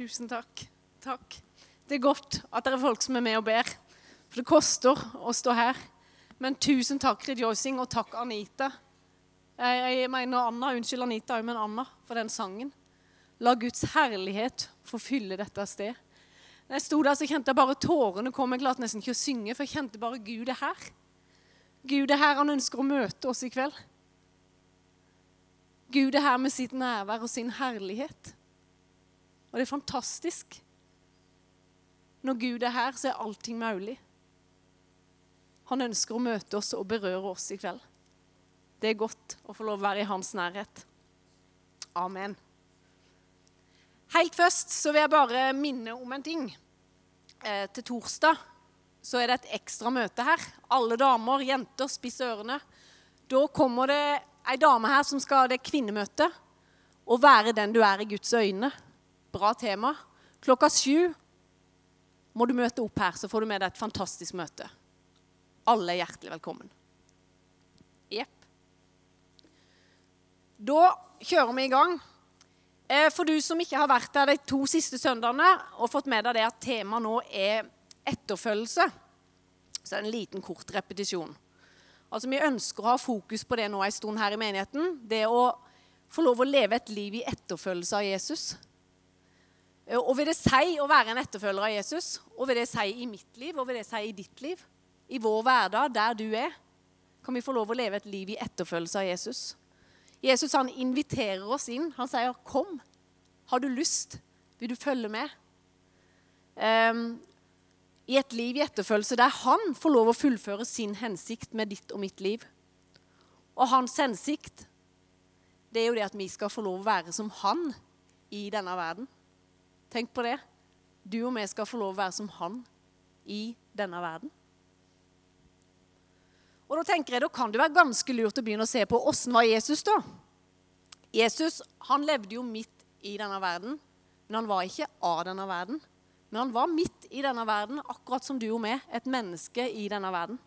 Tusen takk. Takk. Det er godt at det er folk som er med og ber. For det koster å stå her. Men tusen takk, Rejoicing, og takk, Anita. Jeg, jeg mener Anna, Unnskyld Anita, men Anna for den sangen. La Guds herlighet få fylle dette sted. Når jeg sto der, så kjente jeg bare tårene kom. Jeg klarte nesten ikke å synge, for jeg kjente bare Gud er her. Gud er her, han ønsker å møte oss i kveld. Gud er her med sitt nærvær og sin herlighet. Og det er fantastisk. Når Gud er her, så er allting mulig. Han ønsker å møte oss og berøre oss i kveld. Det er godt å få lov å være i hans nærhet. Amen. Helt først så vil jeg bare minne om en ting. Eh, til torsdag så er det et ekstra møte her. Alle damer, jenter, spiss ørene. Da kommer det ei dame her som skal ha det kvinnemøte. Å være den du er i Guds øyne. Bra tema. Klokka sju må du møte opp her, så får du med deg et fantastisk møte. Alle er hjertelig velkommen. Jepp. Da kjører vi i gang. Eh, for du som ikke har vært her de to siste søndagene og fått med deg det at temaet nå er etterfølgelse, så er det en liten, kort repetisjon. Altså, Vi ønsker å ha fokus på det nå en stund her i menigheten. Det å få lov å leve et liv i etterfølgelse av Jesus. Eh, og vil det si å være en etterfølger av Jesus? Og vil det si i mitt liv, og vil det si i ditt liv? I vår hverdag, der du er, kan vi få lov å leve et liv i etterfølgelse av Jesus. Jesus han inviterer oss inn. Han sier, 'Kom. Har du lyst? Vil du følge med?' Um, I et liv i etterfølgelse der han får lov å fullføre sin hensikt med ditt og mitt liv. Og hans hensikt, det er jo det at vi skal få lov å være som han i denne verden. Tenk på det. Du og vi skal få lov å være som han i denne verden. Og Da tenker jeg, da kan det være ganske lurt å begynne å se på åssen var Jesus da. Jesus han levde jo midt i denne verden, men han var ikke av denne verden. Men han var midt i denne verden, akkurat som du og meg, et menneske i denne verden.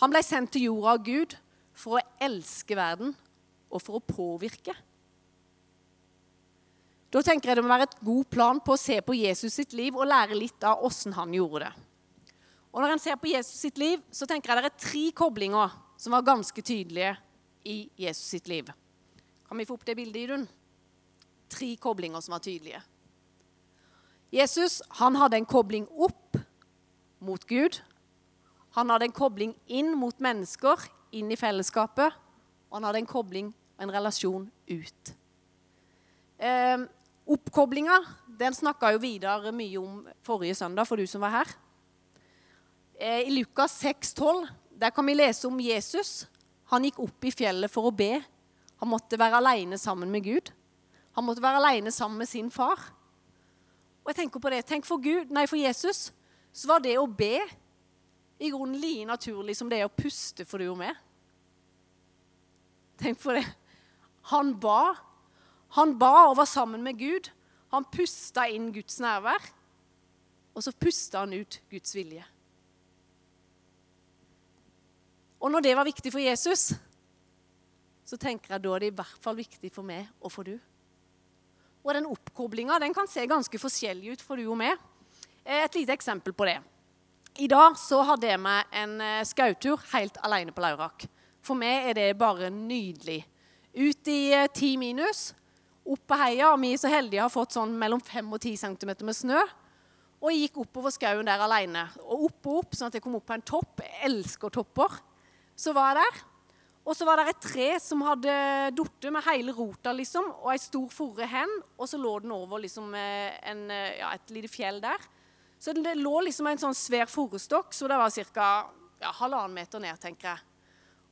Han ble sendt til jorda av Gud for å elske verden og for å påvirke. Da tenker jeg det må være et god plan på å se på Jesus sitt liv og lære litt av åssen han gjorde det. Og Når en ser på Jesus sitt liv, så tenker jeg det er tre koblinger som var ganske tydelige i Jesus sitt liv. Kan vi få opp det bildet, Idun? Tre koblinger som var tydelige. Jesus han hadde en kobling opp mot Gud. Han hadde en kobling inn mot mennesker, inn i fellesskapet. Og han hadde en kobling og en relasjon ut. Eh, Oppkoblinga den snakka jo Vidar mye om forrige søndag, for du som var her. Eh, I Lukas 6, 12, der kan vi lese om Jesus. Han gikk opp i fjellet for å be. Han måtte være alene sammen med Gud. Han måtte være alene sammen med sin far. Og jeg tenker på det, tenk for, Gud, nei, for Jesus så var det å be i grunnen like naturlig som det er å puste for du og meg. Tenk på det. Han ba. Han ba og var sammen med Gud. Han pusta inn Guds nærvær, og så pusta han ut Guds vilje. Og når det var viktig for Jesus, så tenker jeg da er det i hvert fall viktig for meg og for du. Og den oppkoblinga den kan se ganske forskjellig ut for du og meg. Eh, et lite eksempel på det. I dag så hadde jeg meg en eh, skautur helt alene på Laurak. For meg er det bare nydelig. Ut i eh, ti minus, opp på heia. Og vi er så heldige å ha fått sånn mellom 5 og 10 cm med snø. Og jeg gikk oppover skauen der alene. Og opp og opp, sånn at jeg kom opp på en topp. Jeg elsker topper så var jeg der. Og så var det et tre som hadde falt med hele rota, liksom, og ei stor forre hen. Og så lå den over liksom, en, ja, et lite fjell der. Så det lå liksom en sånn svær forestokk, så det var ca. Ja, halvannen meter ned, tenker jeg.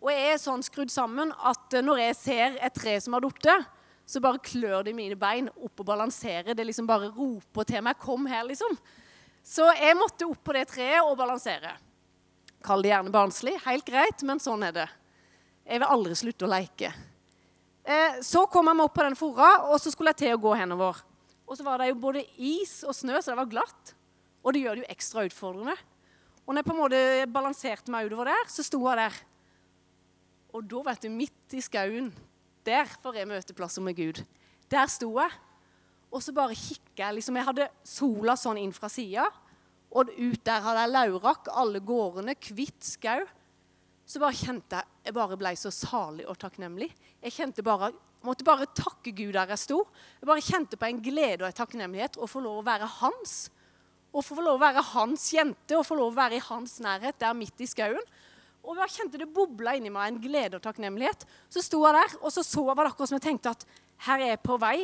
Og jeg er sånn skrudd sammen at når jeg ser et tre som har falt, så bare klør det i mine bein opp og balanserer. Det liksom bare roper til meg 'kom her', liksom. Så jeg måtte opp på det treet og balansere. Kall det gjerne barnslig. Helt greit, men sånn er det. Jeg vil aldri slutte å leke. Eh, så kom jeg meg opp på den forra, og så skulle jeg til å gå henover. Og så var det jo både is og snø, så det var glatt. Og det gjør det jo ekstra utfordrende. Og når jeg på en måte balanserte meg utover der, så sto jeg der. Og da, vet du, midt i skauen, der får jeg møteplasser med Gud. Der sto jeg. Og så bare kikka jeg. liksom, Jeg hadde sola sånn inn fra sida. Og ut der hadde jeg laurak, alle gårdene, hvitt skau. Så bare kjente jeg Jeg bare ble så salig og takknemlig. Jeg kjente bare, måtte bare takke Gud der jeg sto. Jeg bare kjente på en glede og en takknemlighet å få lov å være hans. Og få lov å være hans jente og få lov å være i hans nærhet der midt i skauen. Og jeg kjente det bobla inni meg en glede og takknemlighet. Så sto jeg der, og så så var det akkurat som jeg tenkte at her er jeg på vei.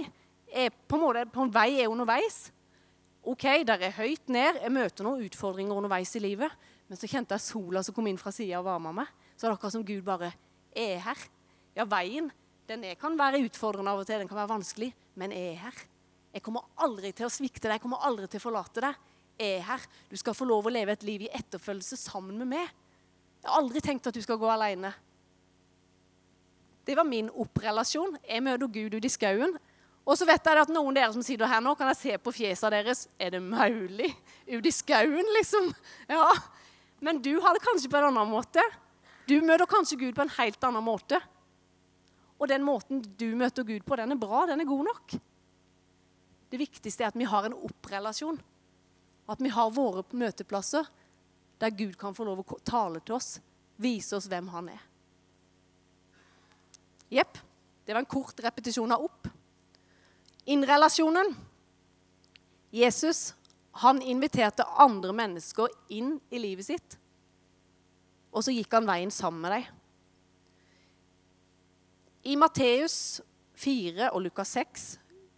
Jeg på en måte på en vei er underveis. OK, der er høyt ned. Jeg møter noen utfordringer underveis i livet. Men så kjente jeg sola som kom inn fra sida og varma meg. Så det er akkurat som Gud bare er her. Ja, veien den er, kan være utfordrende av og til, den kan være vanskelig, men jeg er her. Jeg kommer aldri til å svikte deg, jeg kommer aldri til å forlate deg. Jeg er her. Du skal få lov å leve et liv i etterfølgelse sammen med meg. Jeg har aldri tenkt at du skal gå alene. Det var min opprelasjon. Jeg møter Gud ute i skauen. Og så vet jeg at noen av dere som sitter her nå, kan jeg se på fjesene deres. Er det mulig? Ute i skauen, liksom? Ja. Men du har det kanskje på en annen måte. Du møter kanskje Gud på en helt annen måte. Og den måten du møter Gud på, den er bra, den er god nok. Det viktigste er at vi har en opprelasjon. At vi har våre møteplasser der Gud kan få lov å tale til oss, vise oss hvem han er. Jepp. Det var en kort repetisjon av opp. Innrelasjonen. Jesus han inviterte andre mennesker inn i livet sitt. Og så gikk han veien sammen med dem. I Matteus 4 og Lukas 6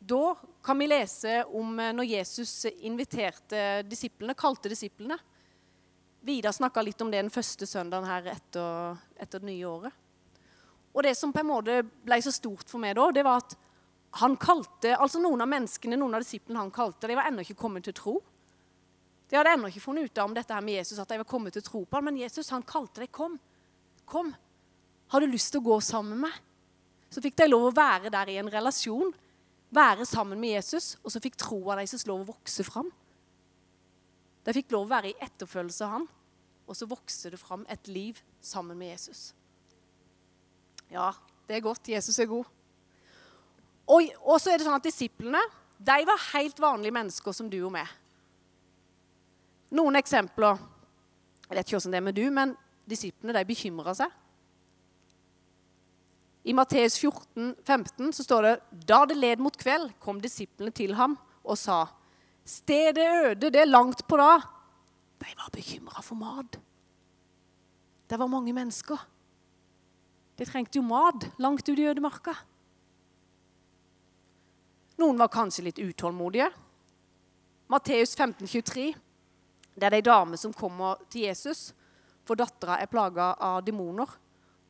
da kan vi lese om eh, når Jesus inviterte disiplene, kalte disiplene. Vidar snakka litt om det den første søndagen her etter, etter, det nye året. Og det som på en måte ble så stort for meg da, det var at han kalte, altså noen av menneskene, noen av disiplene han kalte, de var ennå ikke kommet til tro. De hadde ennå ikke funnet ut av om dette her med Jesus, at de var kommet til tro på ham. Men Jesus han kalte dem. Kom. Kom. Har du lyst til å gå sammen med meg? Så fikk de lov å være der i en relasjon. Være sammen med Jesus. Og så fikk troa deres lov å vokse fram. De fikk lov å være i etterfølgelse av han, og så vokste det fram et liv sammen med Jesus. Ja, det er godt. Jesus er god. Og, og så er det sånn at disiplene de var helt vanlige mennesker som du og meg. Noen eksempler. Jeg vet ikke hvordan det er med du, men disiplene de bekymra seg. I Matteus 14, 15 så står det da det led mot kveld, kom disiplene til ham og sa Stedet øde, det er langt på da. De var bekymra for mat. Det var mange mennesker. De trengte jo mat langt ute i ødemarka. Noen var kanskje litt utålmodige. Matteus 15, 23. Det er ei dame som kommer til Jesus, for dattera er plaga av demoner.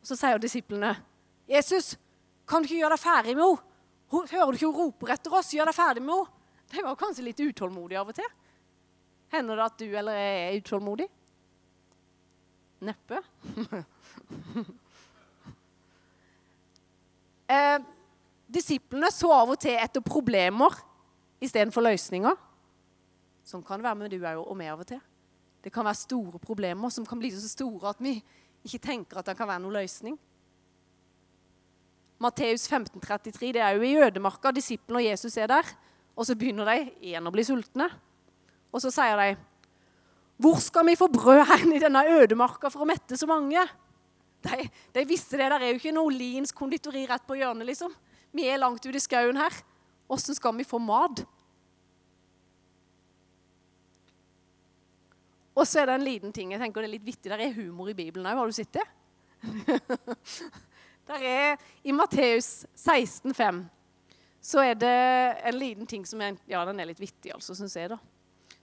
Så sier disiplene, 'Jesus, kan du ikke gjøre deg ferdig med henne?' 'Hører du ikke hun roper etter oss? Gjør deg ferdig med henne.' De var kanskje litt utålmodig av og til. Hender det at du eller jeg er utålmodig? Neppe. eh, disiplene så av og til etter problemer istedenfor løsninger. Sånn kan det være med du og meg av og til. Det kan være store problemer som kan bli så store at vi ikke tenker at det kan være noen løsning. Matteus 15,33, det er jo i ødemarka. Disiplene og Jesus er der. Og så begynner de igjen å bli sultne. Og så sier de, 'Hvor skal vi få brød her i denne ødemarka for å mette så mange?' De, de visste det. Der er jo ikke noe Liens konditori rett på hjørnet, liksom. Vi er langt ute i skauen her. Åssen skal vi få mat? Og så er det en liten ting. jeg tenker det er litt vittig. Der er humor i Bibelen òg. Har du sett det? Der er I Matteus 16,5 så er det en liten ting som er, ja, den er litt vittig, altså, syns jeg. da.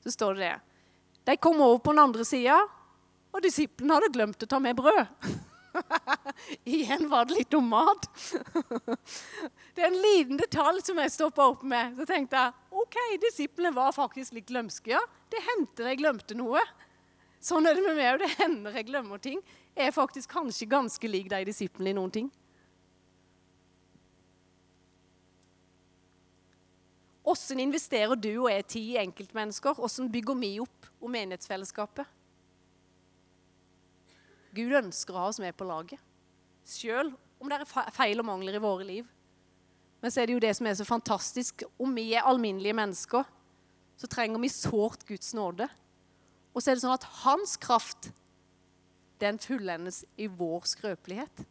Så står det det. De kom over på den andre sida, og disiplene hadde glemt å ta med brød. Igjen var det litt om mat. det er en liten detalj som jeg stoppa opp med. Så tenkte jeg OK, disiplene var faktisk litt glømske. Ja, det hendte de glemte noe. Sånn er det med meg òg. Det hender jeg glemmer ting. Jeg er faktisk kanskje ganske lik de disiplene i noen ting. Hvordan investerer du og jeg tid i enkeltmennesker? Hvordan bygger vi opp om menighetsfellesskapet? Gud ønsker å ha oss med på laget, sjøl om det er feil og mangler i våre liv. Men så er det jo det som er så fantastisk. Om vi er alminnelige mennesker, så trenger vi sårt Guds nåde. Og så er det sånn at hans kraft, den fullendes i vår skrøpelighet.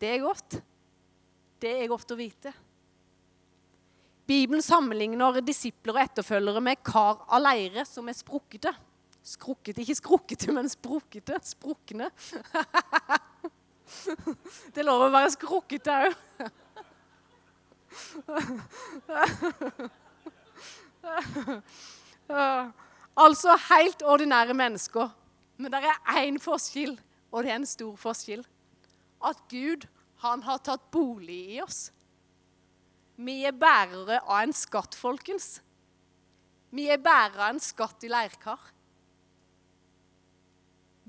Det er godt. Det er godt å vite. Bibelen sammenligner disipler og etterfølgere med kar av leire som er sprukkete. Skrukkete, ikke skrukkete, men sprukkete. Sprukne. Det er lov å være skrukkete òg. Altså helt ordinære mennesker. Men det er én forskjell, og det er en stor forskjell. At Gud, han har tatt bolig i oss. Vi er bærere av en skatt, folkens. Vi er bærere av en skatt i leirkar.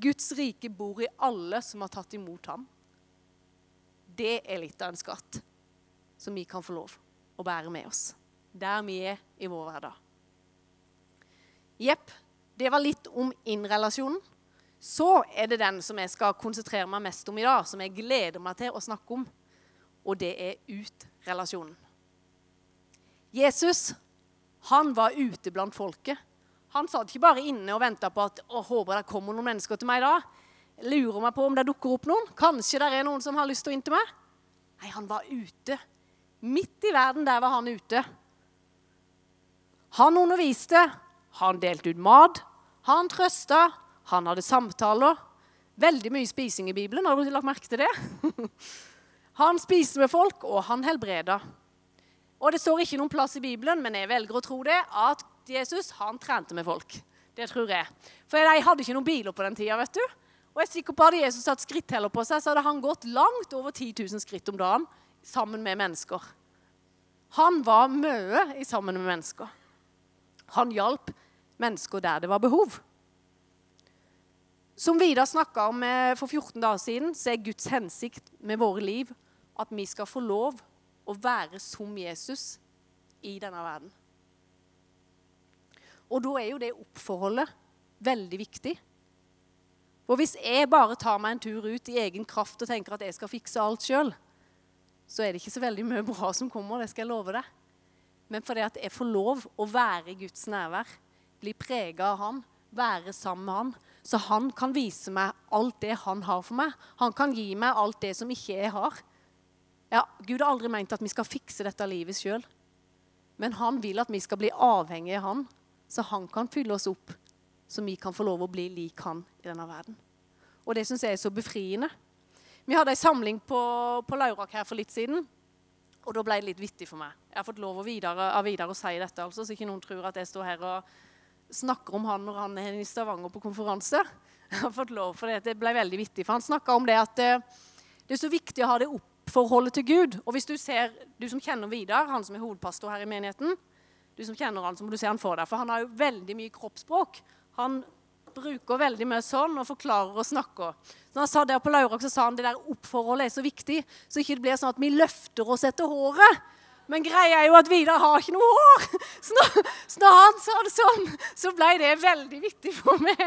Guds rike bor i alle som har tatt imot ham. Det er litt av en skatt som vi kan få lov å bære med oss der vi er i vår hverdag. Jepp, det var litt om inn-relasjonen. Så er det den som jeg skal konsentrere meg mest om i dag, som jeg gleder meg til å snakke om. Og det er ut-relasjonen. Jesus, han var ute blant folket. Han satt ikke bare inne og venta på at å, håper det kommer noen mennesker til meg da. Lurer meg på om det dukker opp noen. Kanskje det er noen som har lyst til å inn til meg. Nei, han var ute. Midt i verden, der var han ute. Han underviste, han delte ut mat, han trøsta, han hadde samtaler. Veldig mye spising i Bibelen, har du lagt merke til det? Han spiste med folk, og han helbreda. Og det står ikke noen plass i Bibelen, men jeg velger å tro det, at Jesus han trente med folk. Det tror jeg. For de hadde ikke noen biler på den tida, vet du. Og jeg er sikker på Hadde Jesus hatt skritteller på seg, så hadde han gått langt over 10 000 skritt om dagen sammen med mennesker. Han var mye sammen med mennesker. Han hjalp mennesker der det var behov. Som Vidar snakka om eh, for 14 dager siden, så er Guds hensikt med våre liv at vi skal få lov å være som Jesus i denne verden. Og da er jo det oppforholdet veldig viktig. For hvis jeg bare tar meg en tur ut i egen kraft og tenker at jeg skal fikse alt sjøl, så er det ikke så veldig mye bra som kommer. det skal jeg love deg. Men fordi at jeg får lov å være i Guds nærvær, bli prega av Han, være sammen med Han, så Han kan vise meg alt det Han har for meg. Han kan gi meg alt det som ikke jeg har. Ja, Gud har aldri ment at vi skal fikse dette livet sjøl. Men han vil at vi skal bli avhengige av han, så han kan fylle oss opp, så vi kan få lov å bli lik han i denne verden. Og det syns jeg er så befriende. Vi hadde ei samling på, på Laurak her for litt siden. Og da ble det litt vittig for meg. Jeg har fått lov av Vidar å si dette, altså, så ikke noen tror at jeg står her og snakker om han når han er i Stavanger på konferanse. Jeg har fått lov for det. Det ble veldig vittig. For han snakka om det at eh, det er så viktig å ha det oppforholdet til Gud. Og hvis du ser, du som kjenner Vidar, han som er hovedpastor her i menigheten, du som kjenner han, så må du se han for deg, for han har jo veldig mye kroppsspråk. Han bruker veldig mye sånn og forklarer og snakker. Så han sa der på Laurak, så sa han det der oppforholdet er så viktig, så ikke det blir sånn at vi løfter oss etter håret. Men greia er jo at Vidar har ikke noe hår. Så når, så når, han sa det sånn, så ble det veldig vittig for meg.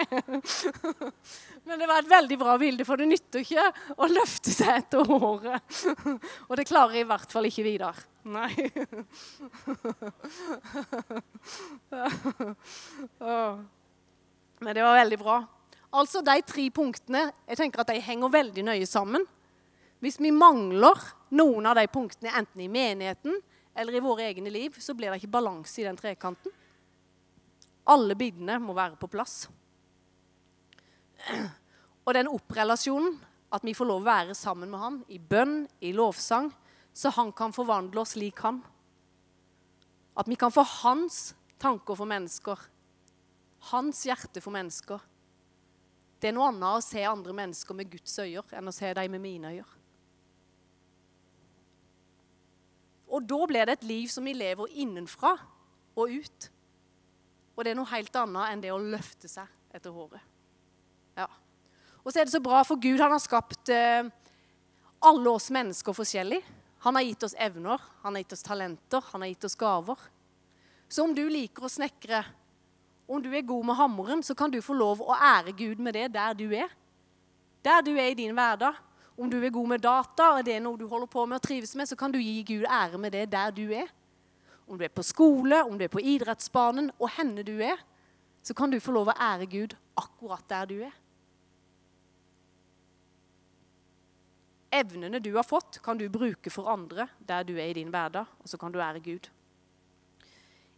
Men det var et veldig bra bilde, for det nytter ikke å løfte seg etter håret. Og det klarer i hvert fall ikke Vidar. Nei. Men det var veldig bra. Altså de tre punktene jeg tenker at de henger veldig nøye sammen. Hvis vi mangler noen av de punktene, enten i menigheten eller i våre egne liv, så blir det ikke balanse i den trekanten. Alle bildene må være på plass. Og den opprelasjonen, at vi får lov å være sammen med han i bønn, i lovsang, så han kan forvandle oss lik han. At vi kan få hans tanker for mennesker hans hjerte for mennesker. Det er noe annet å se andre mennesker med Guds øyne enn å se dem med mine øyne. Og da blir det et liv som vi lever innenfra og ut. Og det er noe helt annet enn det å løfte seg etter håret. Og så er det så bra, for Gud han har skapt eh, alle oss mennesker forskjellig. Han har gitt oss evner, han har gitt oss talenter, han har gitt oss gaver. Så om du liker å snekre om du er god med hammeren, så kan du få lov å ære Gud med det der du er. Der du er i din hverdag. Om du er god med data, og det er noe du holder på med og trives med, så kan du gi Gud ære med det der du er. Om du er på skole, om du er på idrettsbanen, og henne du er, så kan du få lov å ære Gud akkurat der du er. Evnene du har fått, kan du bruke for andre der du er i din hverdag, og så kan du ære Gud.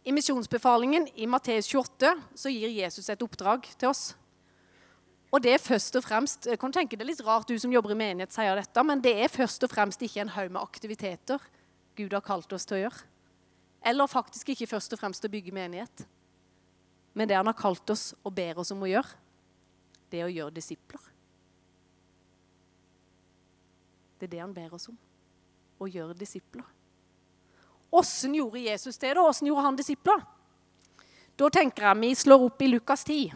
I misjonsbefalingen i Matteus 28 så gir Jesus et oppdrag til oss. Og det er først og fremst, jeg kan tenke Det er litt rart du som jobber i menighet sier dette, men det er først og fremst ikke en haug med aktiviteter Gud har kalt oss til å gjøre. Eller faktisk ikke først og fremst å bygge menighet. Men det han har kalt oss og ber oss om å gjøre, det er å gjøre disipler. Det er det han ber oss om. Å gjøre disipler. Åssen gjorde Jesus det? da? Åssen gjorde han disipler? Da tenker jeg vi slår opp i Lukas 10.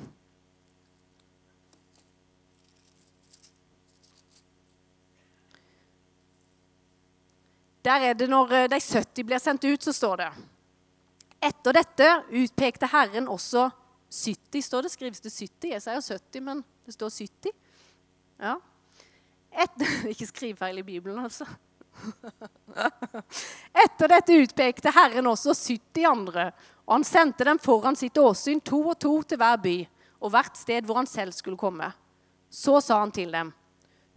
Der er det Når eh, de 70 blir sendt ut, så står det Etter dette utpekte Herren også 70. står det, Skrives det 70? Jeg sier 70, men det står 70. Ja. Et, ikke skrivefeil i Bibelen, altså. Etter dette utpekte Herren også 70 andre, og han sendte dem foran sitt åsyn, to og to til hver by, og hvert sted hvor han selv skulle komme. Så sa han til dem,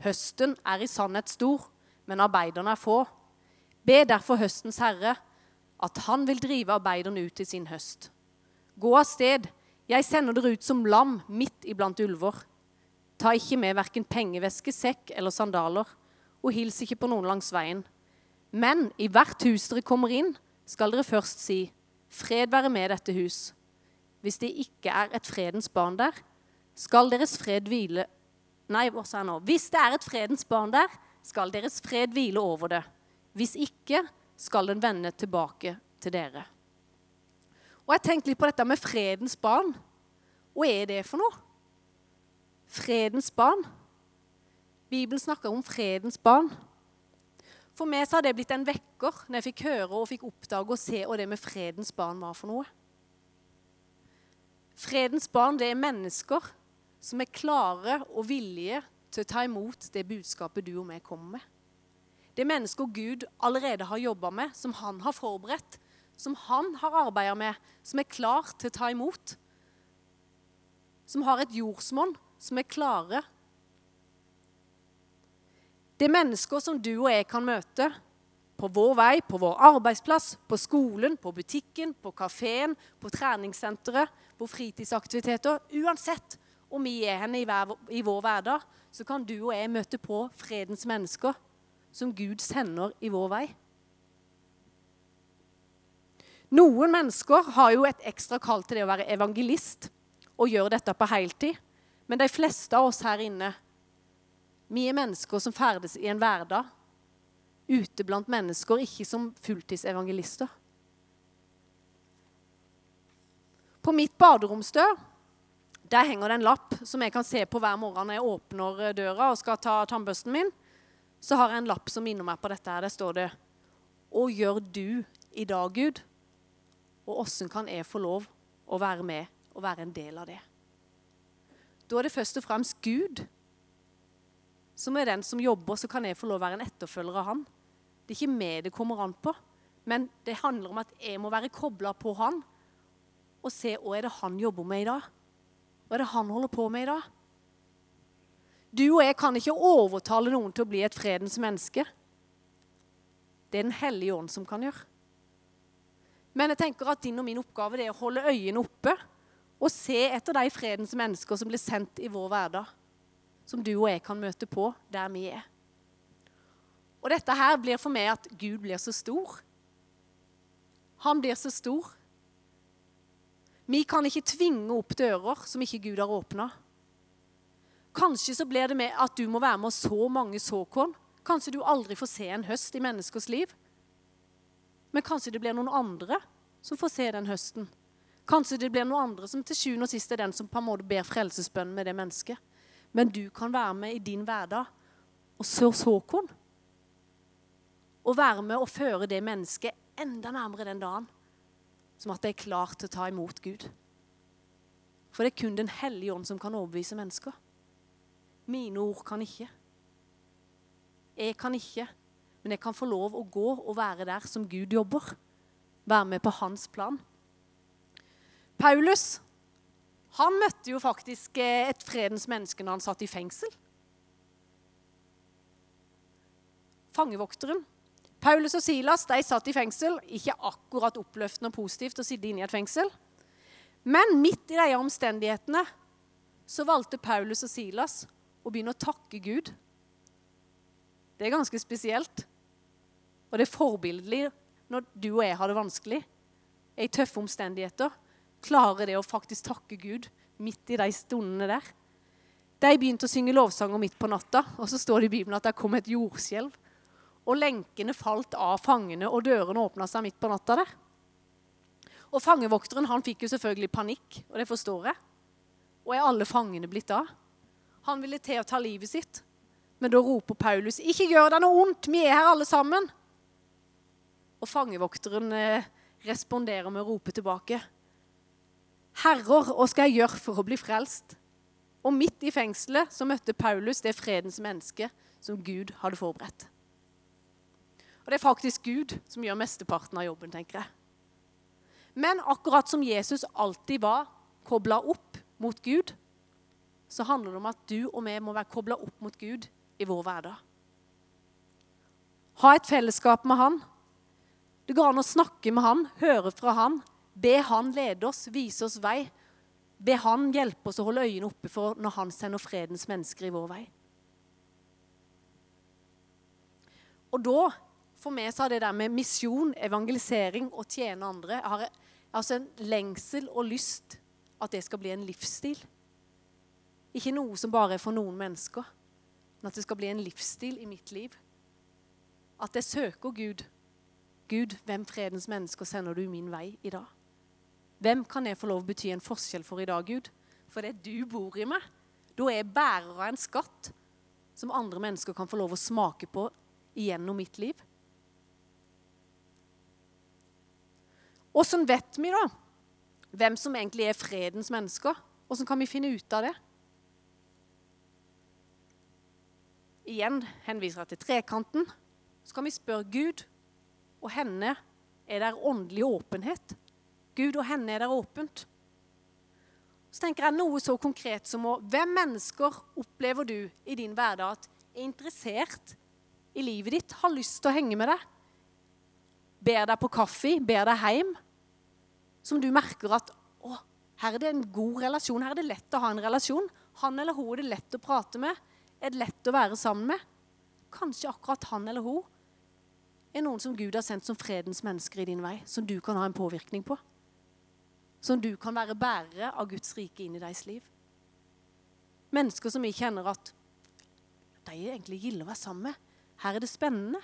høsten er i sannhet stor, men arbeiderne er få. Be derfor høstens herre at han vil drive arbeiderne ut til sin høst. Gå av sted, jeg sender dere ut som lam midt iblant ulver. Ta ikke med verken pengeveske, sekk eller sandaler, og hils ikke på noen langs veien. Men i hvert hus dere kommer inn, skal dere først si, Fred være med dette hus. Hvis det ikke er et fredens barn der, skal deres fred hvile Nei, hva sa jeg nå? Hvis det er et fredens barn der, skal deres fred hvile over det. Hvis ikke skal den vende tilbake til dere. Og Jeg tenkte litt på dette med fredens barn. Hva er det for noe? Fredens barn. Bibelen snakker om fredens barn. For meg så har det blitt en vekker når jeg fikk høre og fikk oppdage og se hva det med fredens barn var for noe. Fredens barn det er mennesker som er klare og villige til å ta imot det budskapet du og meg kommer med. Det er mennesker Gud allerede har jobba med, som han har forberedt, som han har arbeida med, som er klar til å ta imot. Som har et jordsmonn, som er klare. Det er mennesker som du og jeg kan møte på vår vei, på vår arbeidsplass, på skolen, på butikken, på kafeen, på treningssenteret, på fritidsaktiviteter. Uansett om vi er henne i, hver, i vår hverdag, så kan du og jeg møte på fredens mennesker som Gud sender i vår vei. Noen mennesker har jo et ekstra kall til det å være evangelist og gjøre dette på heltid. Men de fleste av oss her inne, vi er mennesker som ferdes i en hverdag ute blant mennesker, ikke som fulltidsevangelister. På mitt baderomsdør der henger det en lapp som jeg kan se på hver morgen når jeg åpner døra og skal ta tannbørsten min så har jeg en lapp som minner meg på dette. her. Der står det Hva gjør du i dag, Gud? Og åssen kan jeg få lov å være med og være en del av det? Da er det først og fremst Gud som er den som jobber, så kan jeg få lov å være en etterfølger av han. Det er ikke meg det kommer an på, men det handler om at jeg må være kobla på han og se hva er det han jobber med i dag. Hva er det han holder på med i dag? Du og jeg kan ikke overtale noen til å bli et fredens menneske. Det er Den hellige ånd som kan gjøre. Men jeg tenker at din og min oppgave er å holde øynene oppe og se etter de fredens mennesker som blir sendt i vår hverdag. Som du og jeg kan møte på der vi er. Og dette her blir for meg at Gud blir så stor. Han blir så stor. Vi kan ikke tvinge opp dører som ikke Gud har åpna. Kanskje så blir det med at du må være med så mange såkorn. Kanskje du aldri får se en høst i menneskers liv. Men kanskje det blir noen andre som får se den høsten. Kanskje det blir noen andre som til sjuende og sist er den som på en måte ber frelsesbønn med det mennesket. Men du kan være med i din hverdag og så såkorn. Og være med og føre det mennesket enda nærmere den dagen. Som at det er klart til å ta imot Gud. For det er kun Den hellige ånd som kan overbevise mennesker. Mine ord kan ikke. Jeg kan ikke. Men jeg kan få lov å gå og være der som Gud jobber. Være med på hans plan. Paulus han møtte jo faktisk eh, et fredens menneske når han satt i fengsel. Fangevokteren. Paulus og Silas de satt i fengsel. Ikke akkurat oppløftende og positivt å sitte inne i et fengsel. Men midt i de omstendighetene så valgte Paulus og Silas å begynne å takke Gud. Det er ganske spesielt. Og det er forbilledlig når du og jeg har det vanskelig, er i tøffe omstendigheter klarer det å faktisk takke Gud midt i de stundene der. De begynte å synge lovsanger midt på natta, og så står det i Bibelen at det kom et jordskjelv. Og lenkene falt av fangene, og dørene åpna seg midt på natta der. Og fangevokteren han fikk jo selvfølgelig panikk, og det forstår jeg. Og er alle fangene blitt av? Han ville til å ta livet sitt, men da roper Paulus, 'Ikke gjør deg noe ondt, vi er her alle sammen.' Og fangevokteren eh, responderer med å rope tilbake, 'Herrer, hva skal jeg gjøre for å bli frelst?' Og midt i fengselet så møtte Paulus det fredens menneske som Gud hadde forberedt. Og det er faktisk Gud som gjør mesteparten av jobben, tenker jeg. Men akkurat som Jesus alltid var kobla opp mot Gud, så handler det om at du og vi må være kobla opp mot Gud i vår hverdag. Ha et fellesskap med Han. Det går an å snakke med Han, høre fra Han, Be Han lede oss, vise oss vei. Be Han hjelpe oss å holde øynene oppe for når Han sender fredens mennesker i vår vei. Og da, for meg, så har det der med misjon, evangelisering og tjene andre Jeg har altså en lengsel og lyst at det skal bli en livsstil. Ikke noe som bare er for noen mennesker, men at det skal bli en livsstil i mitt liv. At jeg søker Gud. Gud, hvem fredens mennesker sender du min vei i dag? Hvem kan jeg få lov å bety en forskjell for i dag, Gud? For det du bor i meg. Da er jeg bærer av en skatt som andre mennesker kan få lov å smake på igjennom mitt liv. Åssen vet vi da hvem som egentlig er fredens mennesker? Åssen kan vi finne ut av det? Igjen henviser jeg til trekanten. Så kan vi spørre Gud og henne er der åndelig åpenhet. Gud og henne er der åpent. Så tenker jeg noe så konkret som å Hvem mennesker opplever du i din hverdag at er interessert i livet ditt, har lyst til å henge med deg? Ber deg på kaffe, ber deg hjem? Som du merker at å, her er det en god relasjon, her er det lett å ha en relasjon. Han eller hun er det lett å prate med, er det lett å være sammen med. Kanskje akkurat han eller hun er noen som Gud har sendt som fredens mennesker i din vei, som du kan ha en påvirkning på som du kan være bærere av Guds rike inn i deres liv. Mennesker som vi kjenner at de egentlig gilde å være sammen med. Her er det spennende.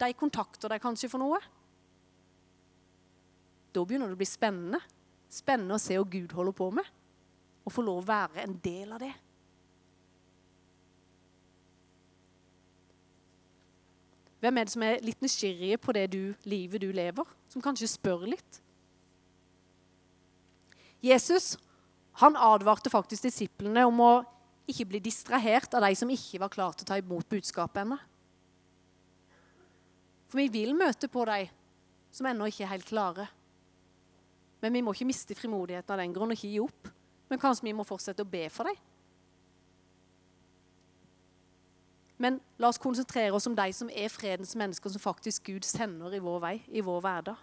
De kontakter deg kanskje for noe. Da begynner det å bli spennende. Spennende å se hva Gud holder på med, og få lov å være en del av det. Hvem er det som er litt nysgjerrige på det du, livet du lever? Som kanskje spør litt? Jesus han advarte faktisk disiplene om å ikke bli distrahert av de som ikke var klare til å ta imot budskapet ennå. For vi vil møte på de som ennå ikke er helt klare. Men vi må ikke miste frimodigheten av den grunn og ikke gi opp. Men kanskje vi må fortsette å be for dem. Men la oss konsentrere oss om de som er fredens mennesker, som faktisk Gud sender i vår vei, i vår hverdag.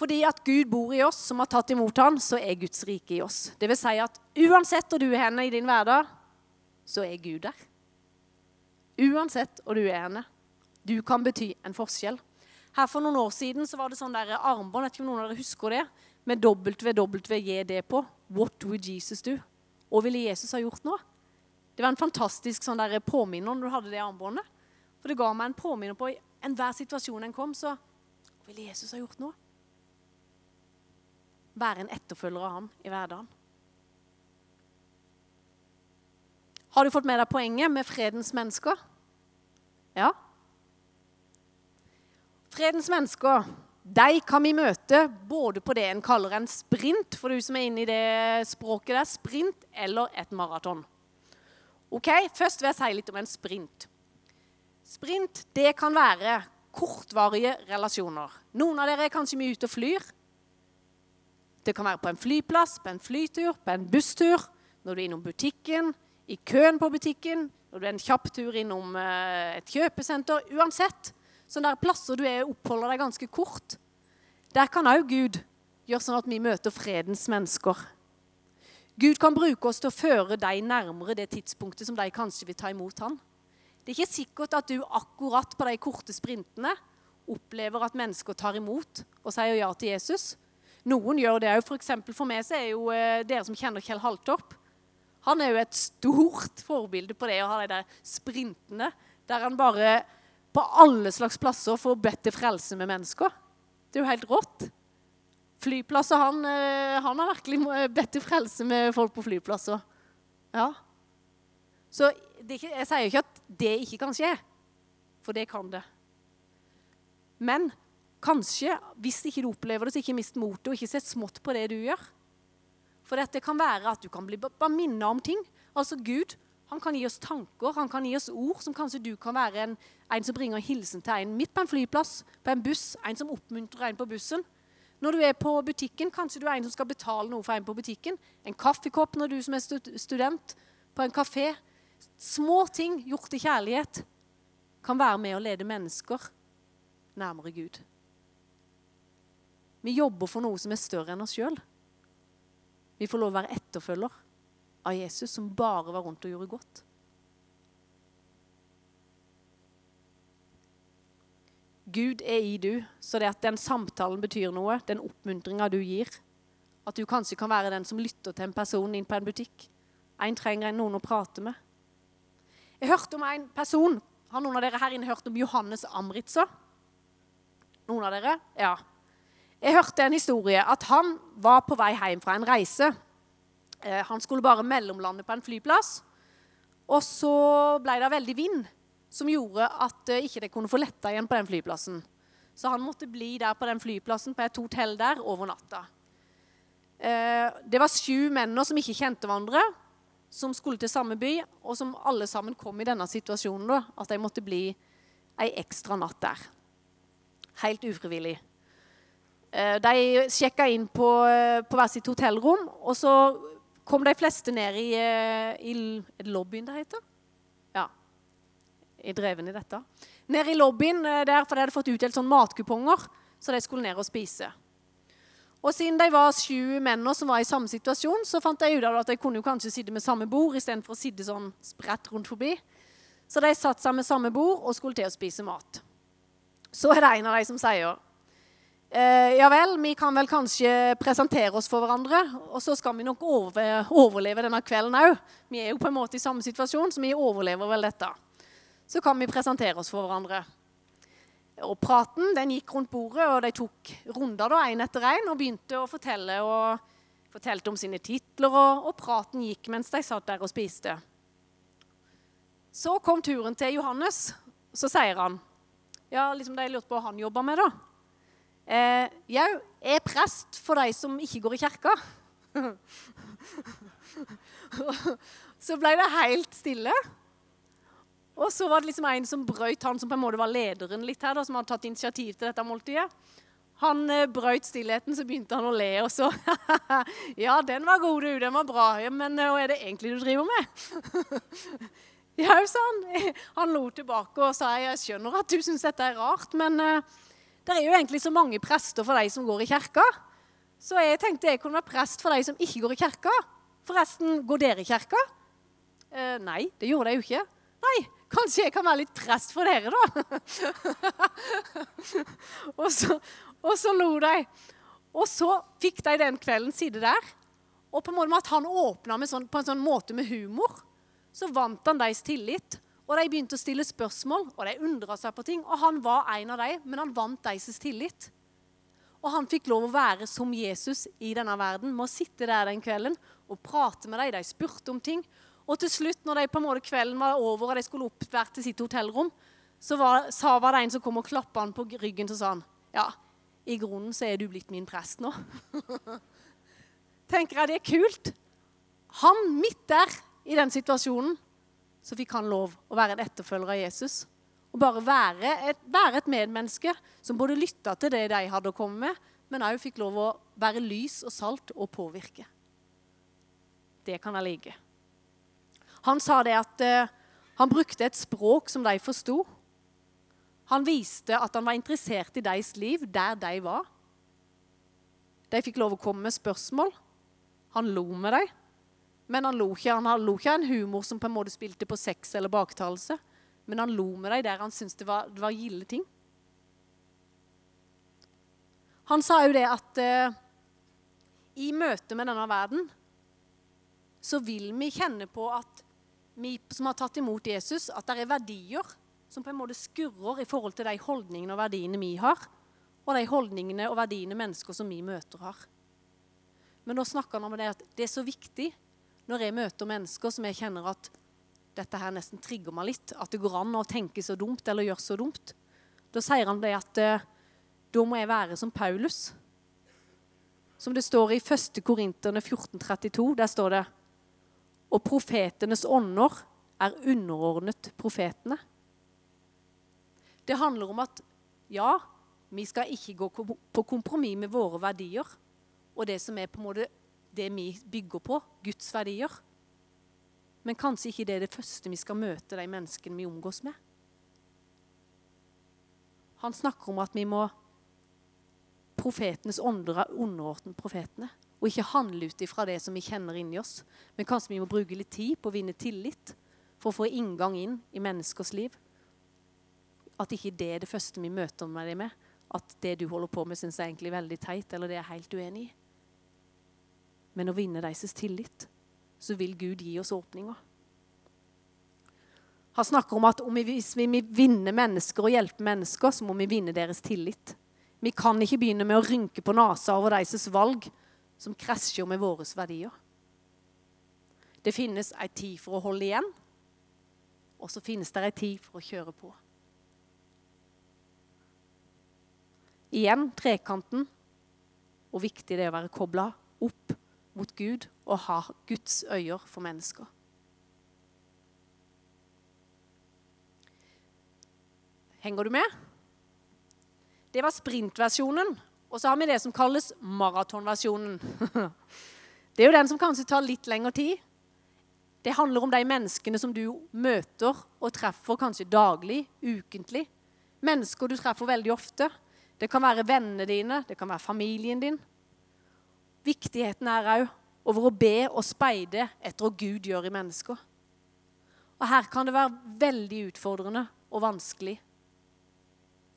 Fordi at Gud bor i oss, som har tatt imot han, så er Guds rike i oss. Det vil si at uansett hvor du er henne i din hverdag, så er Gud der. Uansett hvor du er henne. Du kan bety en forskjell. Her For noen år siden så var det sånn der armbånd vet ikke om noen av dere husker det, med WWJD på. What would Jesus do? Hva ville Jesus ha gjort nå? Det var en fantastisk sånn der påminner når du hadde det armbåndet. For det ga meg en påminner på i enhver situasjon en kom, så Hva ville Jesus ha gjort nå? Være en etterfølger av ham i hverdagen. Har du fått med deg poenget med fredens mennesker? Ja. Fredens mennesker de kan vi møte både på det en kaller en sprint, for du som er inne i det språket der, sprint eller et maraton. Ok, Først vil jeg si litt om en sprint. Sprint det kan være kortvarige relasjoner. Noen av dere er kanskje mye ute og flyr. Det kan være på en flyplass, på en flytur, på en busstur, når du er innom butikken, i køen på butikken, når du er en kjapp tur innom eh, et kjøpesenter. Uansett sånne der plasser du er oppholder deg ganske kort. Der kan òg Gud gjøre sånn at vi møter fredens mennesker. Gud kan bruke oss til å føre deg nærmere det tidspunktet som de kanskje vil ta imot han. Det er ikke sikkert at du akkurat på de korte sprintene opplever at mennesker tar imot og sier ja til Jesus. Noen gjør det òg. For, for meg så er jo eh, dere som kjenner Kjell Haltorp Han er jo et stort forbilde på det å ha de der sprintene der han bare på alle slags plasser får bedt til frelse med mennesker. Det er jo helt rått. Flyplasser, han, eh, han har virkelig bedt til frelse med folk på flyplasser. Ja. Så ikke, jeg sier jo ikke at det ikke kan skje, for det kan det. Men kanskje, hvis ikke du opplever det, så ikke mist motet og ikke sett smått på det du gjør. For det kan være at du kan bli bare minnet om ting. Altså Gud han kan gi oss tanker, han kan gi oss ord som kanskje du kan være en, en som bringer hilsen til en midt på en flyplass, på en buss, en som oppmuntrer en på bussen. Når du er på butikken, kanskje du er en som skal betale noe for en på butikken. En kaffekopp når du som er student, på en kafé. Små ting gjort i kjærlighet kan være med å lede mennesker nærmere Gud. Vi jobber for noe som er større enn oss sjøl. Vi får lov å være etterfølger av Jesus, som bare var rundt og gjorde godt. Gud er i du, så det at den samtalen betyr noe, den oppmuntringa du gir At du kanskje kan være den som lytter til en person inn på en butikk. En trenger noen å prate med. Jeg hørte om en person. Har noen av dere her inne hørt om Johannes Amritsa? Noen av dere? Ja. Jeg hørte en historie at han var på vei hjem fra en reise. Eh, han skulle bare mellomlande på en flyplass. Og så ble det veldig vind, som gjorde at eh, ikke kunne få letta igjen på den flyplassen. Så han måtte bli der på den flyplassen på et hotell der over natta. Eh, det var sju menn som ikke kjente hverandre, som skulle til samme by, og som alle sammen kom i denne situasjonen, da, at de måtte bli ei ekstra natt der. Helt ufrivillig. Eh, de sjekka inn på, eh, på hvert sitt hotellrom, og så kom de fleste ned i, eh, i lobbyen det heter. Ja. Jeg drev inn i dette. Ned i lobbyen der, for de hadde fått utdelt sånn matkuponger, så de skulle ned og spise. Og siden de var sju menn som var i samme situasjon, så fant de ut av at de kunne jo kanskje sitte med samme bord istedenfor å sitte sånn spredt rundt forbi. Så de satte seg med samme bord og skulle til å spise mat. Så er det en av de som sier Eh, ja vel, vi kan vel kanskje presentere oss for hverandre. Og så skal vi nok over, overleve denne kvelden òg. Vi er jo på en måte i samme situasjon, så vi overlever vel dette. Så kan vi presentere oss for hverandre. Og praten den gikk rundt bordet, og de tok runder da, én etter én og begynte å fortelle og fortalte om sine titler, og, og praten gikk mens de satt der og spiste. Så kom turen til Johannes. Så sier han Ja, liksom de lurte på hva han jobba med, da. Eh, jeg er prest for de som ikke går i kirka. så ble det helt stille. Og så var det liksom en som brøyt, han som på en måte var lederen litt her, da, som hadde tatt initiativ til dette måltidet. Han eh, brøyt stillheten, så begynte han å le, og så Ja, den var god, du. Den var bra. Men eh, hva er det egentlig du driver med? Jau, sa han. Han lo tilbake og sa jeg skjønner at du syns dette er rart, men eh, det er jo egentlig så mange prester for de som går i kirka. Så jeg tenkte jeg kunne være prest for de som ikke går i kirka. Forresten, går dere i kirka? Eh, nei, det gjorde de jo ikke. Nei, kanskje jeg kan være litt prest for dere, da. og, så, og, så, lo de. Og så fikk de den kvelden sitte der. Og på en måte med at han åpna sånn, på en sånn måte med humor, så vant han deres tillit. Og de begynte å stille spørsmål, og de undra seg på ting. Og han var en av dem, men han vant deres tillit. Og han fikk lov å være som Jesus i denne verden, med å sitte der den kvelden og prate med dem. De spurte om ting. Og til slutt, når de på en måte kvelden var over og de skulle opp hvert til sitt hotellrom, så var, sa, var det en som kom og klappa han på ryggen og sa han, ja, i grunnen så er du blitt min prest nå. Tenker jeg det er kult. Han midt der i den situasjonen så fikk han lov å være en etterfølger av Jesus. Og bare være et, være et medmenneske som både lytta til det de hadde å komme med, men òg fikk lov å være lys og salt og påvirke. Det kan jeg like. Han sa det at uh, han brukte et språk som de forsto. Han viste at han var interessert i deres liv der de var. De fikk lov å komme med spørsmål. Han lo med dem. Men han lo ikke, han lo ikke en humor som på en måte spilte på sex eller baktalelse. Men han lo med dem der han syntes det var, var gilde ting. Han sa jo det at uh, i møte med denne verden så vil vi kjenne på at vi som har tatt imot Jesus, at det er verdier som på en måte skurrer i forhold til de holdningene og verdiene vi har, og de holdningene og verdiene mennesker som vi møter, har. Men nå snakker han om det at det er så viktig når jeg møter mennesker som jeg kjenner at dette her nesten trigger meg litt, at det går an å tenke så dumt eller gjøre så dumt. Da sier han det at eh, da må jeg være som Paulus. Som det står i 1. Korinterne 1432. Der står det og profetenes ånder er underordnet profetene. Det handler om at ja, vi skal ikke gå på kompromiss med våre verdier og det som er på en måte det vi bygger på, Guds verdier. Men kanskje ikke det er det første vi skal møte de menneskene vi omgås med. Han snakker om at vi må Profetenes ånder er underordnet profetene. Og ikke handle ut ifra det som vi kjenner inni oss. Men kanskje vi må bruke litt tid på å vinne tillit for å få inngang inn i menneskers liv. At ikke det er det første vi møter med dem med. At det du holder på med, syns jeg er veldig teit, eller det er jeg helt uenig i. Men å vinne deres tillit, så vil Gud gi oss åpninger. Han snakker om at om vi, hvis vi vil vinne mennesker og hjelpe mennesker, så må vi vinne deres tillit. Vi kan ikke begynne med å rynke på nesa over deres valg som krasjer med våre verdier. Det finnes ei tid for å holde igjen, og så finnes det ei tid for å kjøre på. Igjen trekanten, og viktig det er å være kobla opp mot Gud og ha Guds øyer for mennesker. Henger du med? Det var sprintversjonen og så har vi det som kalles maratonversjonen. Det er jo den som kanskje tar litt lengre tid. Det handler om de menneskene som du møter og treffer kanskje daglig, ukentlig. Mennesker du treffer veldig ofte. Det kan være vennene dine, det kan være familien din. Viktigheten er òg over å be og speide etter hva Gud gjør i mennesker. Og Her kan det være veldig utfordrende og vanskelig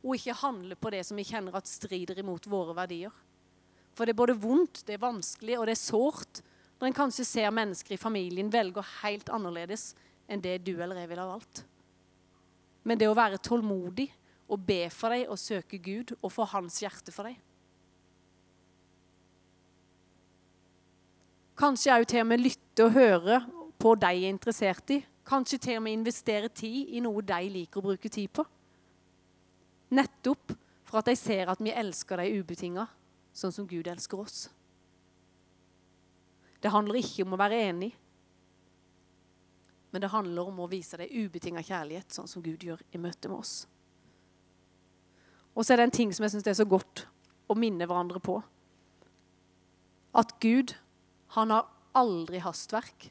å ikke handle på det som vi kjenner at strider imot våre verdier. For det er både vondt, det er vanskelig og det er sårt når en kanskje ser mennesker i familien velge helt annerledes enn det du eller jeg ville ha valgt. Men det å være tålmodig og be for dem og søke Gud og få hans hjerte for dem. Kanskje òg til og med lytte og høre på de er interessert i. Kanskje til og med investere tid i noe de liker å bruke tid på. Nettopp for at de ser at vi elsker dem ubetinga, sånn som Gud elsker oss. Det handler ikke om å være enig, men det handler om å vise dem ubetinga kjærlighet, sånn som Gud gjør i møte med oss. Og så er det en ting som jeg syns er så godt å minne hverandre på. At Gud, han har aldri hastverk,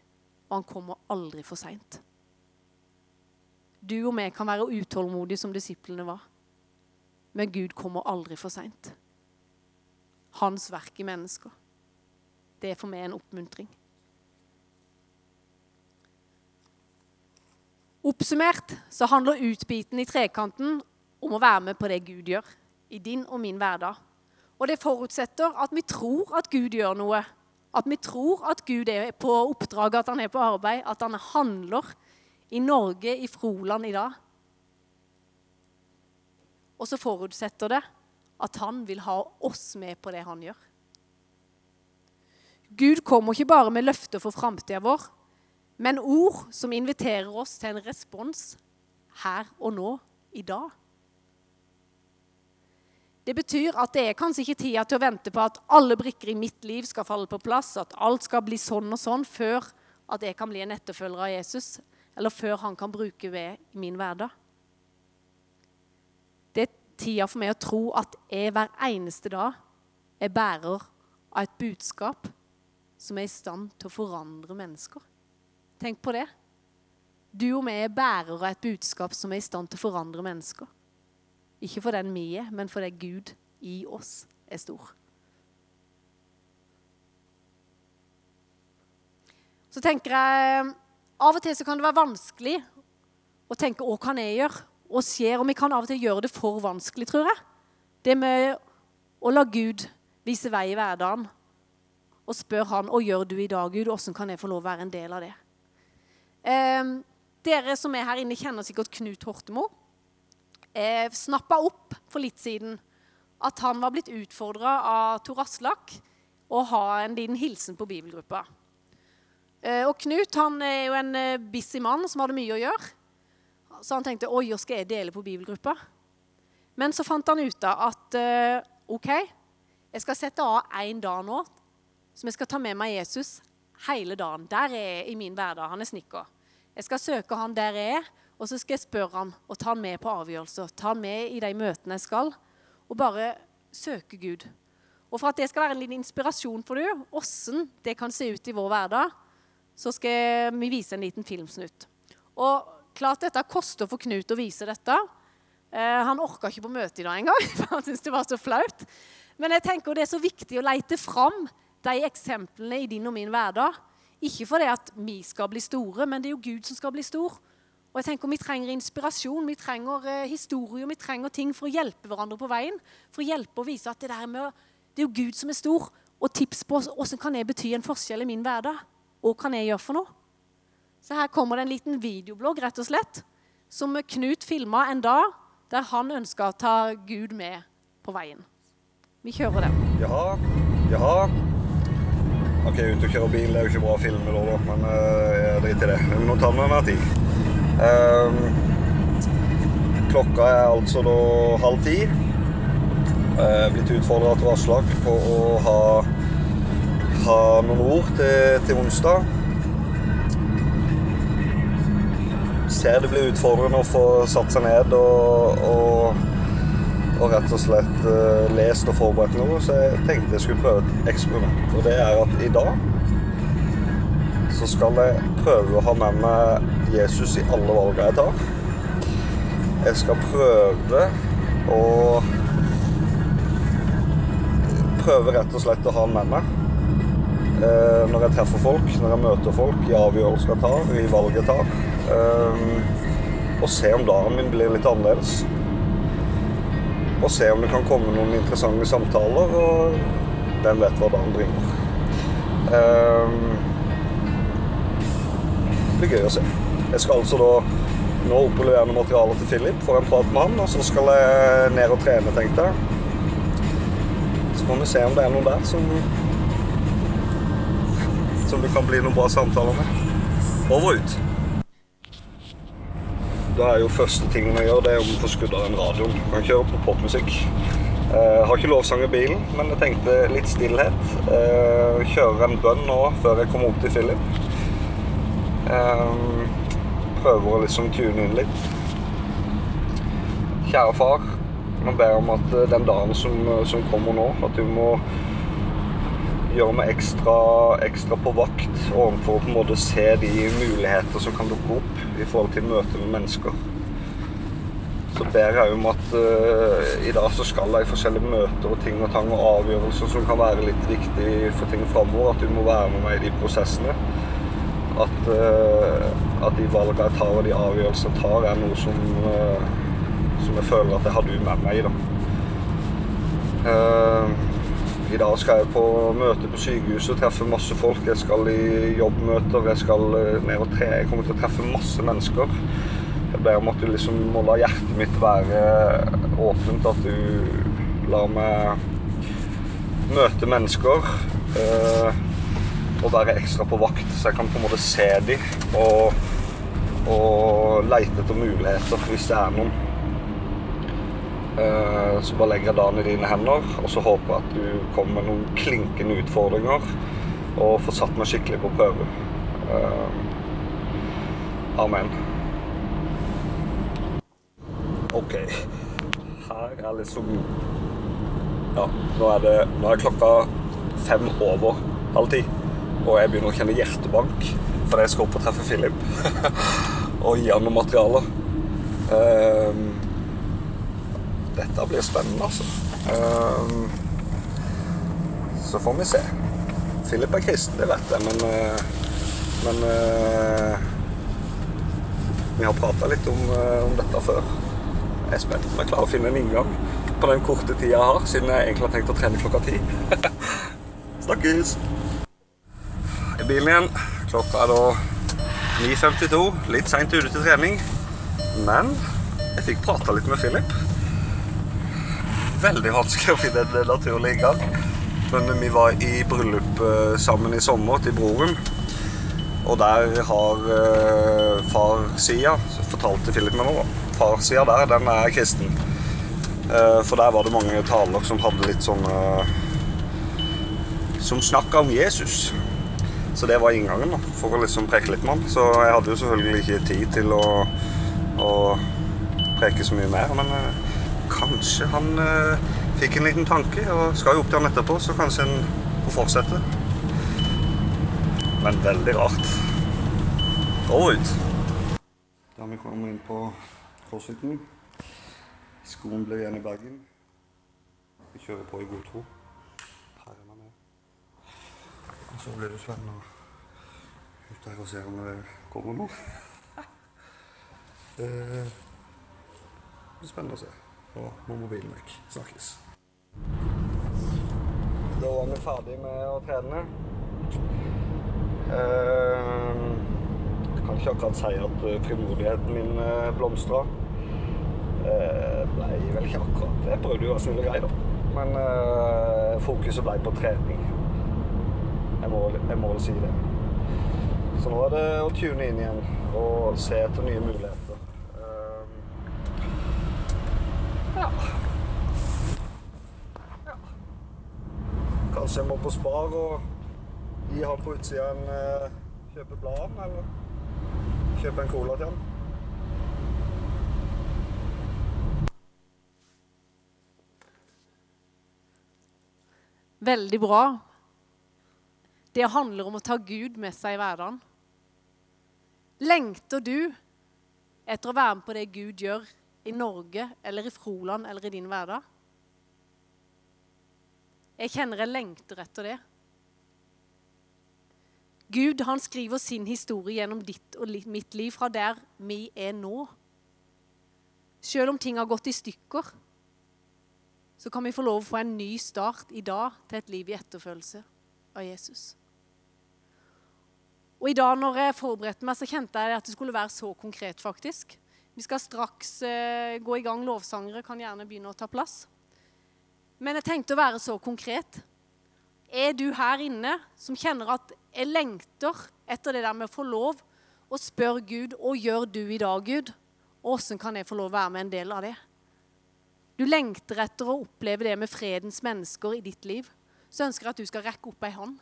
og han kommer aldri for seint. Du og vi kan være utålmodige som disiplene var. Men Gud kommer aldri for seint. Hans verk i mennesker. Det er for meg en oppmuntring. Oppsummert så handler utbiten i trekanten om å være med på det Gud gjør i din og min hverdag. Og det forutsetter at vi tror at Gud gjør noe. At vi tror at Gud er på oppdrag, at han er på arbeid, at han handler i Norge, i Froland i dag. Og så forutsetter det at han vil ha oss med på det han gjør. Gud kommer ikke bare med løfter for framtida vår, men ord som inviterer oss til en respons her og nå, i dag. Det betyr at det er kanskje ikke tida til å vente på at alle brikker i mitt liv skal falle på plass, at alt skal bli sånn og sånn før at jeg kan bli en etterfølger av Jesus. eller før han kan bruke ved i min hverdag. Det er tida for meg å tro at jeg hver eneste dag er bærer av et budskap som er i stand til å forandre mennesker. Tenk på det. Du og meg er bærere av et budskap som er i stand til å forandre mennesker. Ikke for den vi er, men fordi Gud i oss er stor. Så tenker jeg Av og til så kan det være vanskelig å tenke 'hva kan jeg gjøre?' Og skjer, og vi kan av og til gjøre det for vanskelig, tror jeg. Det med å la Gud vise vei i hverdagen og spør han 'Hva gjør du i dag, Gud? Hvordan kan jeg få lov å være en del av det?' Eh, dere som er her inne, kjenner sikkert Knut Hortemo. Eh, snappa opp for litt siden at han var blitt utfordra av Tor Aslak å ha en liten hilsen på bibelgruppa. Eh, og Knut han er jo en eh, busy mann som hadde mye å gjøre. Så han tenkte oi, skal jeg dele på bibelgruppa? Men så fant han ut av at eh, OK, jeg skal sette av én dag nå som jeg skal ta med meg Jesus hele dagen. Der er jeg i min hverdag. Han er snekker. Jeg skal søke han der jeg er, og så skal jeg spørre han og ta han med på avgjørelser. Ta han med i de møtene jeg skal, og bare søke Gud. Og for at det skal være en liten inspirasjon for du, åssen det kan se ut i vår hverdag, så skal vi vise en liten filmsnutt. Og klart dette koster for Knut å vise dette. Eh, han orka ikke på møtet i dag engang, for han syntes det var så flaut. Men jeg tenker det er så viktig å leite fram de eksemplene i din og min hverdag. Ikke fordi at vi skal bli store, men det er jo Gud som skal bli stor. Og jeg tenker Vi trenger inspirasjon, vi trenger eh, historier, vi trenger ting for å hjelpe hverandre på veien. For å hjelpe og vise at det, med, det er jo Gud som er stor. Og tips på hvordan kan jeg bety en forskjell i min hverdag. Hva kan jeg gjøre for noe? Så her kommer det en liten videoblogg rett og slett, som Knut filma en dag der han ønska å ta Gud med på veien. Vi kjører den. Jaha, jaha. Ok, ut og kjøre bil er jo ikke bra å filme da, men uh, jeg driter i det. Nå tar vi mer tid. Um, klokka er altså da halv ti. Jeg er blitt utfordra til Aslak på å ha ha noen ord til, til onsdag. Ser det blir utfordrende å få satt seg ned og, og, og rett og slett uh, lest og forberedt noe, så jeg tenkte jeg skulle prøve et eksperiment. Og det er at i dag så skal jeg prøve å ha med meg Jesus i alle valgene jeg tar. Jeg skal prøve å Prøve rett og slett å ha han med meg eh, når jeg treffer folk, når jeg møter folk, i avgjørelser jeg tar, i valg jeg tar. Eh, og se om dagen min blir litt annerledes. Og se om det kan komme noen interessante samtaler, og hvem vet hva dagen bringer. Eh, blir gøy å se. Jeg skal altså da nå opp og levere materialet til Philip, få en prat med han, og så skal jeg ned og trene, tenkte jeg. Så får vi se om det er noen der som som det kan bli noen bra samtaler med. Over og ut. Da er jo første tingen å gjør, det er å få skrudd av den radioen. Du kan kjøre på popmusikk. Jeg eh, har ikke lovsang i bilen, men jeg tenkte litt stillhet. Jeg eh, kjører en bønn nå før jeg kommer opp til Philip. Eh, prøver å liksom tune inn litt. Kjære far, nå ber om at den dagen som, som kommer nå, at du må gjøre meg ekstra, ekstra, på vakt overfor å på en måte se de muligheter som kan dukke opp i forhold til møte med mennesker. Så ber jeg om at uh, i dag så skal jeg i forskjellige møter og ting og tang og avgjørelser som kan være litt viktig for ting framover. At du må være med meg i de prosessene. At, uh, at de valgene jeg tar og de avgjørelsene jeg tar, er noe som, uh, som jeg føler at jeg har du med meg i. da. I dag skal jeg på møte på sykehuset og treffe masse folk. Jeg skal i jobbmøter, jeg skal eh, ned og tre. Jeg kommer til å treffe masse mennesker. Jeg ber om at du liksom må la hjertet mitt være åpent, at du lar meg møte mennesker. Og være ekstra på vakt, så jeg kan på en måte se dem og, og leite etter muligheter hvis det er noen. Eh, så bare legger jeg dagen i dine hender, og så håper jeg at du kommer med noen klinkende utfordringer og får satt meg skikkelig på prøve. Eh, Amen. OK. Her er liksom Ja, nå er det Nå er klokka fem over halv ti. Og jeg begynner å kjenne hjertebank fordi jeg skal opp og treffe Philip og gi han noe materiale. Um, dette blir spennende, altså. Um, så får vi se. Philip er kristen, det vet jeg, men, uh, men uh, Vi har prata litt om, uh, om, dette før. Jeg er spent om jeg klarer å finne en inngang på den korte tida jeg har, siden jeg egentlig har tenkt å trene klokka ti. Snakkes! I bilen igjen. Klokka er da 9.52. Litt seint ute til trening. Men jeg fikk prata litt med Philip. Veldig vanskelig å finne en naturlig inngang. Men vi var i bryllup eh, sammen i sommer til broren. Og der har uh, farsida Fortalte Philip meg nå, Farsida der, den er kristen. Uh, for der var det mange taler som hadde litt sånn uh, Som snakka om Jesus. Så det var inngangen da, for å liksom preke litt med han. Så jeg hadde jo selvfølgelig ikke tid til å, å preke så mye mer. Men eh, kanskje han eh, fikk en liten tanke, og skal jo opp til han etterpå, så kanskje en får fortsette. Men veldig rart. Over ut. Da vi kommer inn på crossfiten. Skoen blir igjen i bagen. Vi kjører på i god tro. Her er man med. Og så blir det spennende å ut der og se om det kommer noe. Det blir spennende å se. Og må mobilen vekk. Snakkes. Da var vi ferdig med å trene. Eh, jeg kan ikke akkurat si at frimodigheten min eh, blomstra. Eh, ble vel ikke akkurat Jeg prøvde jo å være snill og grei, da. Men eh, fokuset ble på trening. Jeg må, jeg må si det. Så nå er det å tune inn igjen og se etter nye muligheter. Um, ja. ja. Kanskje jeg må på Spar og gi han på utsida en uh, Kjøpe bladen, eller kjøpe en cola til han. Veldig bra. Det handler om å ta Gud med seg i hverdagen. Lengter du etter å være med på det Gud gjør i Norge eller i Froland eller i din hverdag? Jeg kjenner jeg lengter etter det. Gud han skriver sin historie gjennom ditt og mitt liv fra der vi er nå. Selv om ting har gått i stykker, så kan vi få lov å få en ny start i dag til et liv i etterfølgelse av Jesus. Og I dag når jeg forberedte meg, så kjente jeg at det skulle være så konkret. faktisk. Vi skal straks eh, gå i gang. Lovsangere kan gjerne begynne å ta plass. Men jeg tenkte å være så konkret. Er du her inne som kjenner at jeg lengter etter det der med å få lov å spørre Gud hva gjør du i dag, Gud? Og hvordan kan jeg få lov å være med en del av det? Du lengter etter å oppleve det med fredens mennesker i ditt liv. Så ønsker jeg at du skal rekke opp ei hånd.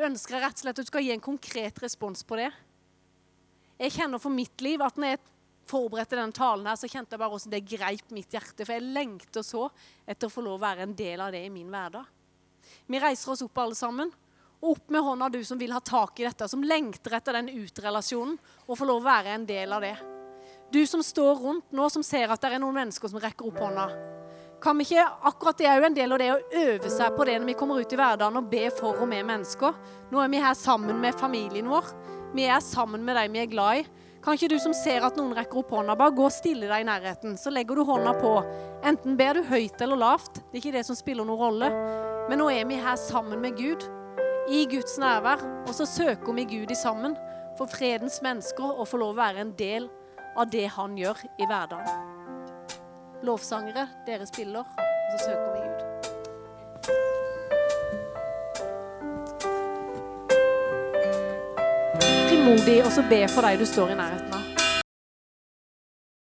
Ønsker jeg rett og slett at du skal gi en konkret respons på det. Jeg kjenner for mitt liv at når jeg forberedte denne talen, her, så kjente jeg bare hvordan det greip mitt hjerte. For jeg lengter så etter å få lov å være en del av det i min hverdag. Vi reiser oss opp alle sammen. Og opp med hånda du som vil ha tak i dette, som lengter etter den utrelasjonen, og få lov å være en del av det. Du som står rundt nå, som ser at det er noen mennesker som rekker opp hånda. Kan vi ikke, akkurat Det er jo en del av det å øve seg på det når vi kommer ut i hverdagen og be for og med mennesker. Nå er vi her sammen med familien vår. Vi er sammen med dem vi er glad i. Kan ikke du som ser at noen rekker opp hånda, bare gå og stille deg i nærheten? Så legger du hånda på. Enten ber du høyt eller lavt. Det er ikke det som spiller noen rolle. Men nå er vi her sammen med Gud, i Guds nærvær, og så søker vi Gud i sammen for fredens mennesker og får lov å være en del av det han gjør i hverdagen lovsangere, dere spiller, og så søker vi Gud. Frimodig, og så be for deg du står i nærheten.